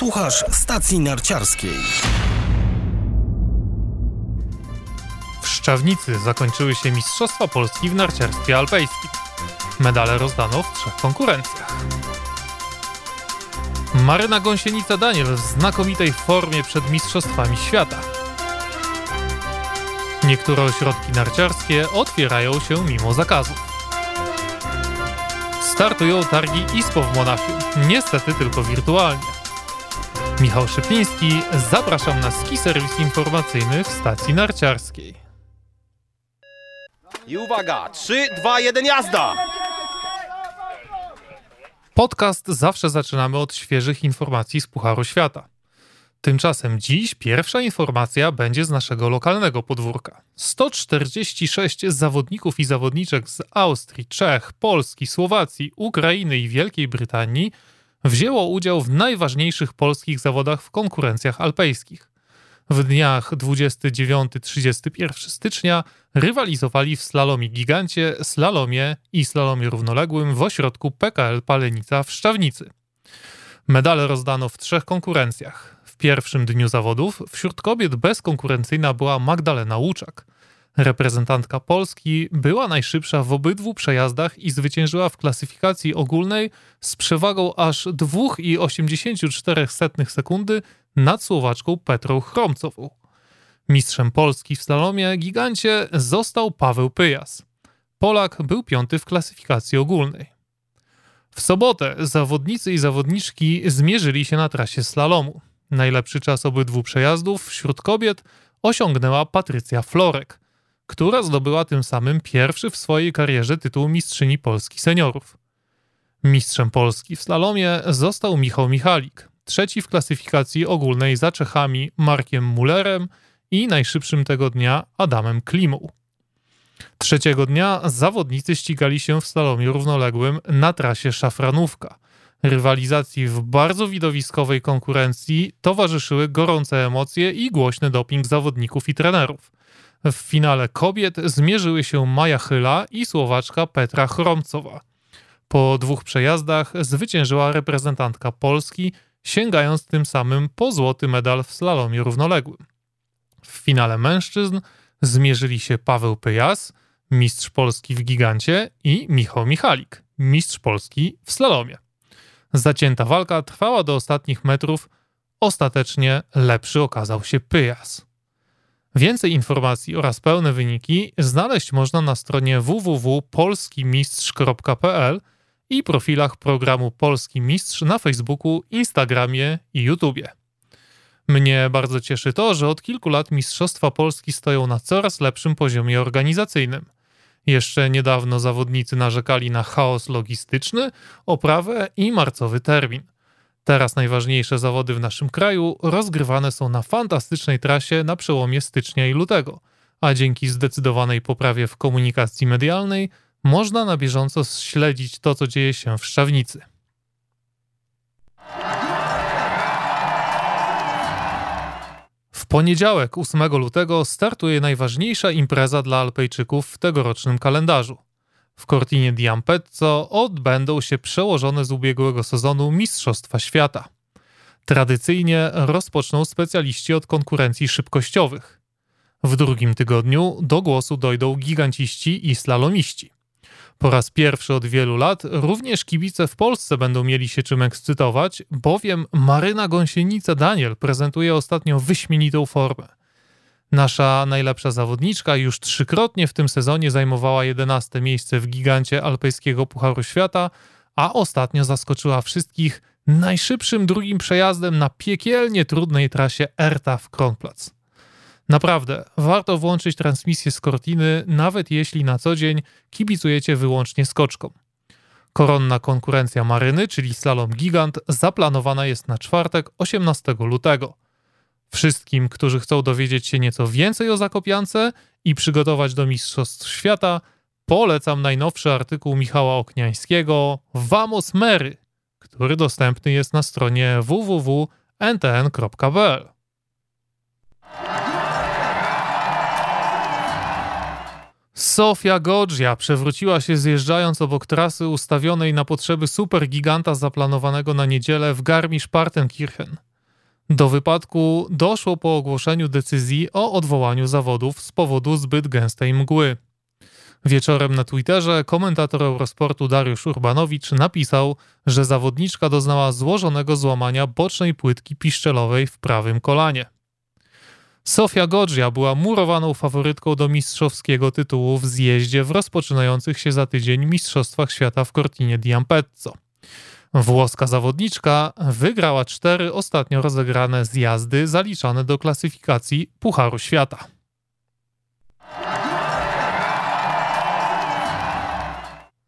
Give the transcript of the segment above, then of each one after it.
Słuchasz stacji narciarskiej. W Szczawnicy zakończyły się Mistrzostwa Polski w narciarstwie alpejskim. Medale rozdano w trzech konkurencjach. Maryna Gąsienica-Daniel w znakomitej formie przed Mistrzostwami Świata. Niektóre ośrodki narciarskie otwierają się mimo zakazów. Startują targi ISPO w Monachium, niestety tylko wirtualnie. Michał Szypliński, zapraszam na ski serwis informacyjny w stacji narciarskiej. I uwaga, 3, 2, 1, jazda! Podcast zawsze zaczynamy od świeżych informacji z Pucharu Świata. Tymczasem dziś pierwsza informacja będzie z naszego lokalnego podwórka. 146 zawodników i zawodniczek z Austrii, Czech, Polski, Słowacji, Ukrainy i Wielkiej Brytanii wzięło udział w najważniejszych polskich zawodach w konkurencjach alpejskich. W dniach 29-31 stycznia rywalizowali w slalomie gigancie, slalomie i slalomie równoległym w ośrodku PKL Palenica w Szczawnicy. Medale rozdano w trzech konkurencjach pierwszym dniu zawodów wśród kobiet bezkonkurencyjna była Magdalena Łuczak. Reprezentantka Polski była najszybsza w obydwu przejazdach i zwyciężyła w klasyfikacji ogólnej z przewagą aż 2,84 sekundy nad Słowaczką Petrą Chromcową. Mistrzem Polski w slalomie gigancie został Paweł Pyjas. Polak był piąty w klasyfikacji ogólnej. W sobotę zawodnicy i zawodniczki zmierzyli się na trasie slalomu. Najlepszy czas obydwu przejazdów wśród kobiet osiągnęła Patrycja Florek, która zdobyła tym samym pierwszy w swojej karierze tytuł mistrzyni Polski seniorów. Mistrzem Polski w slalomie został Michał Michalik, trzeci w klasyfikacji ogólnej za Czechami Markiem Mullerem i najszybszym tego dnia Adamem Klimą. Trzeciego dnia zawodnicy ścigali się w slalomie równoległym na trasie Szafranówka – Rywalizacji w bardzo widowiskowej konkurencji towarzyszyły gorące emocje i głośny doping zawodników i trenerów. W finale kobiet zmierzyły się Maja Chyla i Słowaczka Petra Chromcowa. Po dwóch przejazdach zwyciężyła reprezentantka Polski, sięgając tym samym po złoty medal w slalomie równoległym. W finale mężczyzn zmierzyli się Paweł Pyjas, mistrz Polski w gigancie i Michał Michalik, mistrz Polski w slalomie. Zacięta walka trwała do ostatnich metrów. Ostatecznie lepszy okazał się Pyjas. Więcej informacji oraz pełne wyniki znaleźć można na stronie www.polskimistrz.pl i profilach programu Polski Mistrz na Facebooku, Instagramie i YouTubie. Mnie bardzo cieszy to, że od kilku lat Mistrzostwa Polski stoją na coraz lepszym poziomie organizacyjnym – jeszcze niedawno zawodnicy narzekali na chaos logistyczny, oprawę i marcowy termin. Teraz najważniejsze zawody w naszym kraju rozgrywane są na fantastycznej trasie na przełomie stycznia i lutego, a dzięki zdecydowanej poprawie w komunikacji medialnej można na bieżąco śledzić to, co dzieje się w Szczawnicy. W poniedziałek 8 lutego startuje najważniejsza impreza dla Alpejczyków w tegorocznym kalendarzu. W Cortinie di Ampezzo odbędą się przełożone z ubiegłego sezonu Mistrzostwa Świata. Tradycyjnie rozpoczną specjaliści od konkurencji szybkościowych. W drugim tygodniu do głosu dojdą giganciści i slalomiści. Po raz pierwszy od wielu lat również kibice w Polsce będą mieli się czym ekscytować, bowiem Maryna Gąsienica Daniel prezentuje ostatnio wyśmienitą formę. Nasza najlepsza zawodniczka już trzykrotnie w tym sezonie zajmowała 11 miejsce w gigancie alpejskiego Pucharu Świata, a ostatnio zaskoczyła wszystkich najszybszym drugim przejazdem na piekielnie trudnej trasie Erta w Kronplatz. Naprawdę, warto włączyć transmisję z Cortiny, nawet jeśli na co dzień kibicujecie wyłącznie skoczkom. Koronna konkurencja Maryny, czyli slalom gigant, zaplanowana jest na czwartek 18 lutego. Wszystkim, którzy chcą dowiedzieć się nieco więcej o Zakopiance i przygotować do Mistrzostw Świata, polecam najnowszy artykuł Michała Okniańskiego Vamos Mary, który dostępny jest na stronie www.ntn.pl. Sofia Goggia przewróciła się zjeżdżając obok trasy ustawionej na potrzeby supergiganta zaplanowanego na niedzielę w Garmisch-Partenkirchen. Do wypadku doszło po ogłoszeniu decyzji o odwołaniu zawodów z powodu zbyt gęstej mgły. Wieczorem na Twitterze komentator Eurosportu Dariusz Urbanowicz napisał, że zawodniczka doznała złożonego złamania bocznej płytki piszczelowej w prawym kolanie. Sofia Goggia była murowaną faworytką do mistrzowskiego tytułu w zjeździe w rozpoczynających się za tydzień Mistrzostwach Świata w Cortinie di Ampezzo. Włoska zawodniczka wygrała cztery ostatnio rozegrane zjazdy zaliczane do klasyfikacji Pucharu Świata.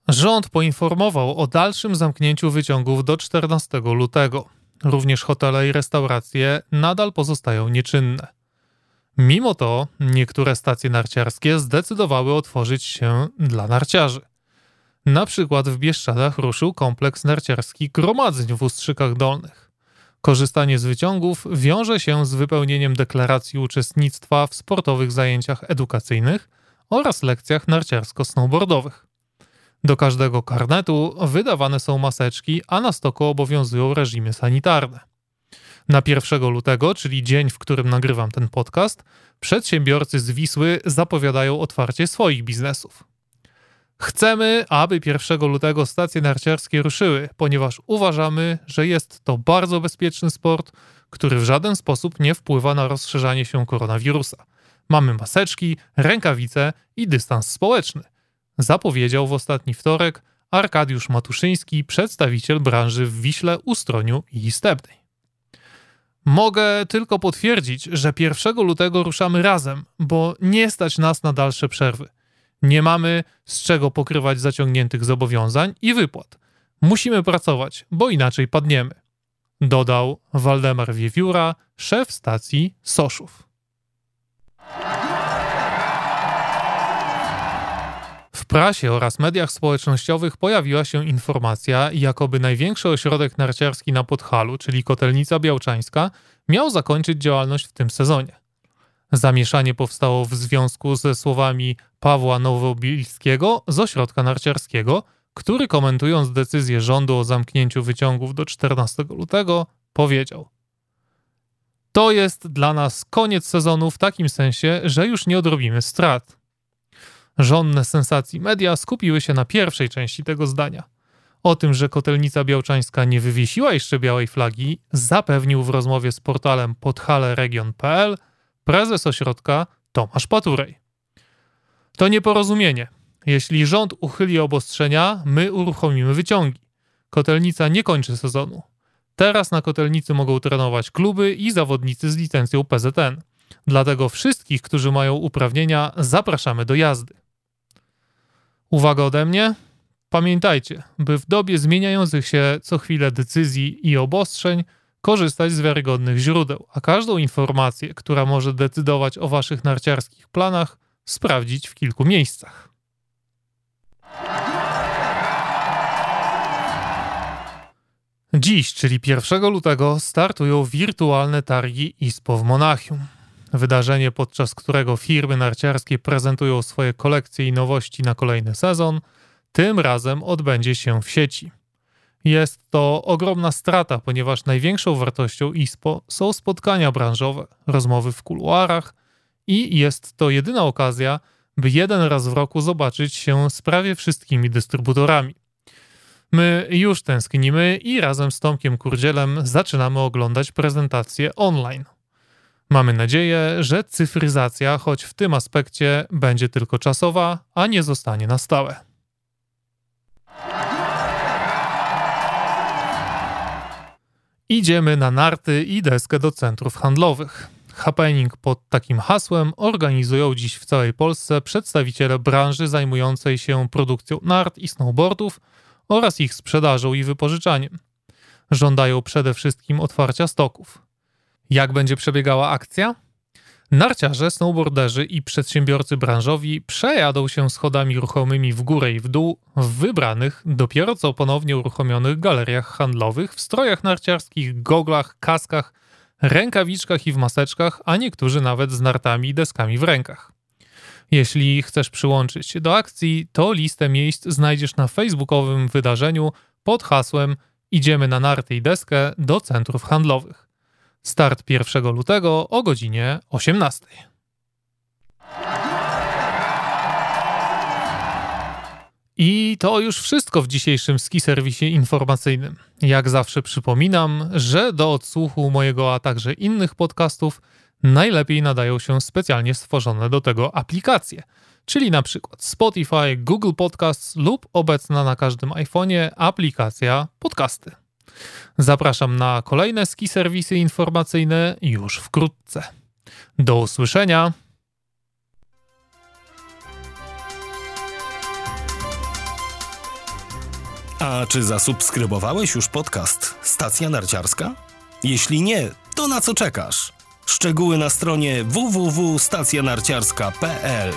Rząd poinformował o dalszym zamknięciu wyciągów do 14 lutego. Również hotele i restauracje nadal pozostają nieczynne. Mimo to niektóre stacje narciarskie zdecydowały otworzyć się dla narciarzy. Na przykład w Bieszczadach ruszył kompleks narciarski Gromadzeń w Ustrzykach Dolnych. Korzystanie z wyciągów wiąże się z wypełnieniem deklaracji uczestnictwa w sportowych zajęciach edukacyjnych oraz lekcjach narciarsko-snowboardowych. Do każdego karnetu wydawane są maseczki, a na stoku obowiązują reżimy sanitarne. Na 1 lutego, czyli dzień, w którym nagrywam ten podcast, przedsiębiorcy z Wisły zapowiadają otwarcie swoich biznesów. Chcemy, aby 1 lutego stacje narciarskie ruszyły, ponieważ uważamy, że jest to bardzo bezpieczny sport, który w żaden sposób nie wpływa na rozszerzanie się koronawirusa. Mamy maseczki, rękawice i dystans społeczny zapowiedział w ostatni wtorek Arkadiusz Matuszyński, przedstawiciel branży w Wiśle, Ustroniu i Stepnej. Mogę tylko potwierdzić, że 1 lutego ruszamy razem, bo nie stać nas na dalsze przerwy. Nie mamy z czego pokrywać zaciągniętych zobowiązań i wypłat. Musimy pracować, bo inaczej padniemy. Dodał Waldemar Wiewióra, szef stacji Soszów. W prasie oraz mediach społecznościowych pojawiła się informacja, jakoby największy ośrodek narciarski na Podhalu, czyli Kotelnica Białczańska, miał zakończyć działalność w tym sezonie. Zamieszanie powstało w związku ze słowami Pawła Nowobilskiego z ośrodka narciarskiego, który komentując decyzję rządu o zamknięciu wyciągów do 14 lutego powiedział: To jest dla nas koniec sezonu w takim sensie, że już nie odrobimy strat. Żonne sensacji media skupiły się na pierwszej części tego zdania. O tym, że Kotelnica Białczańska nie wywiesiła jeszcze białej flagi, zapewnił w rozmowie z portalem podhaleregion.pl prezes ośrodka Tomasz Paturej. To nieporozumienie. Jeśli rząd uchyli obostrzenia, my uruchomimy wyciągi. Kotelnica nie kończy sezonu. Teraz na Kotelnicy mogą trenować kluby i zawodnicy z licencją PZN. Dlatego wszystkich, którzy mają uprawnienia, zapraszamy do jazdy. Uwaga ode mnie. Pamiętajcie, by w dobie zmieniających się co chwilę decyzji i obostrzeń korzystać z wiarygodnych źródeł, a każdą informację, która może decydować o waszych narciarskich planach, sprawdzić w kilku miejscach. Dziś, czyli 1 lutego, startują wirtualne targi ISPO w Monachium. Wydarzenie, podczas którego firmy narciarskie prezentują swoje kolekcje i nowości na kolejny sezon, tym razem odbędzie się w sieci. Jest to ogromna strata, ponieważ największą wartością ISPO są spotkania branżowe, rozmowy w kuluarach i jest to jedyna okazja, by jeden raz w roku zobaczyć się z prawie wszystkimi dystrybutorami. My już tęsknimy i razem z Tomkiem Kurdzielem zaczynamy oglądać prezentacje online. Mamy nadzieję, że cyfryzacja, choć w tym aspekcie będzie tylko czasowa, a nie zostanie na stałe. Idziemy na narty i deskę do centrów handlowych. Happening pod takim hasłem organizują dziś w całej Polsce przedstawiciele branży zajmującej się produkcją nart i snowboardów oraz ich sprzedażą i wypożyczaniem. Żądają przede wszystkim otwarcia stoków. Jak będzie przebiegała akcja? Narciarze, snowboarderzy i przedsiębiorcy branżowi przejadą się schodami ruchomymi w górę i w dół w wybranych, dopiero co ponownie uruchomionych galeriach handlowych w strojach narciarskich, goglach, kaskach, rękawiczkach i w maseczkach, a niektórzy nawet z nartami i deskami w rękach. Jeśli chcesz przyłączyć się do akcji, to listę miejsc znajdziesz na facebookowym wydarzeniu pod hasłem Idziemy na narty i deskę do centrów handlowych. Start 1 lutego o godzinie 18. I to już wszystko w dzisiejszym ski serwisie informacyjnym. Jak zawsze przypominam, że do odsłuchu mojego, a także innych podcastów najlepiej nadają się specjalnie stworzone do tego aplikacje, czyli na przykład Spotify, Google Podcasts lub obecna na każdym iPhone'ie aplikacja Podcasty. Zapraszam na kolejne ski serwisy informacyjne już wkrótce. Do usłyszenia. A czy zasubskrybowałeś już podcast Stacja Narciarska? Jeśli nie, to na co czekasz? Szczegóły na stronie www.stacjanarciarska.pl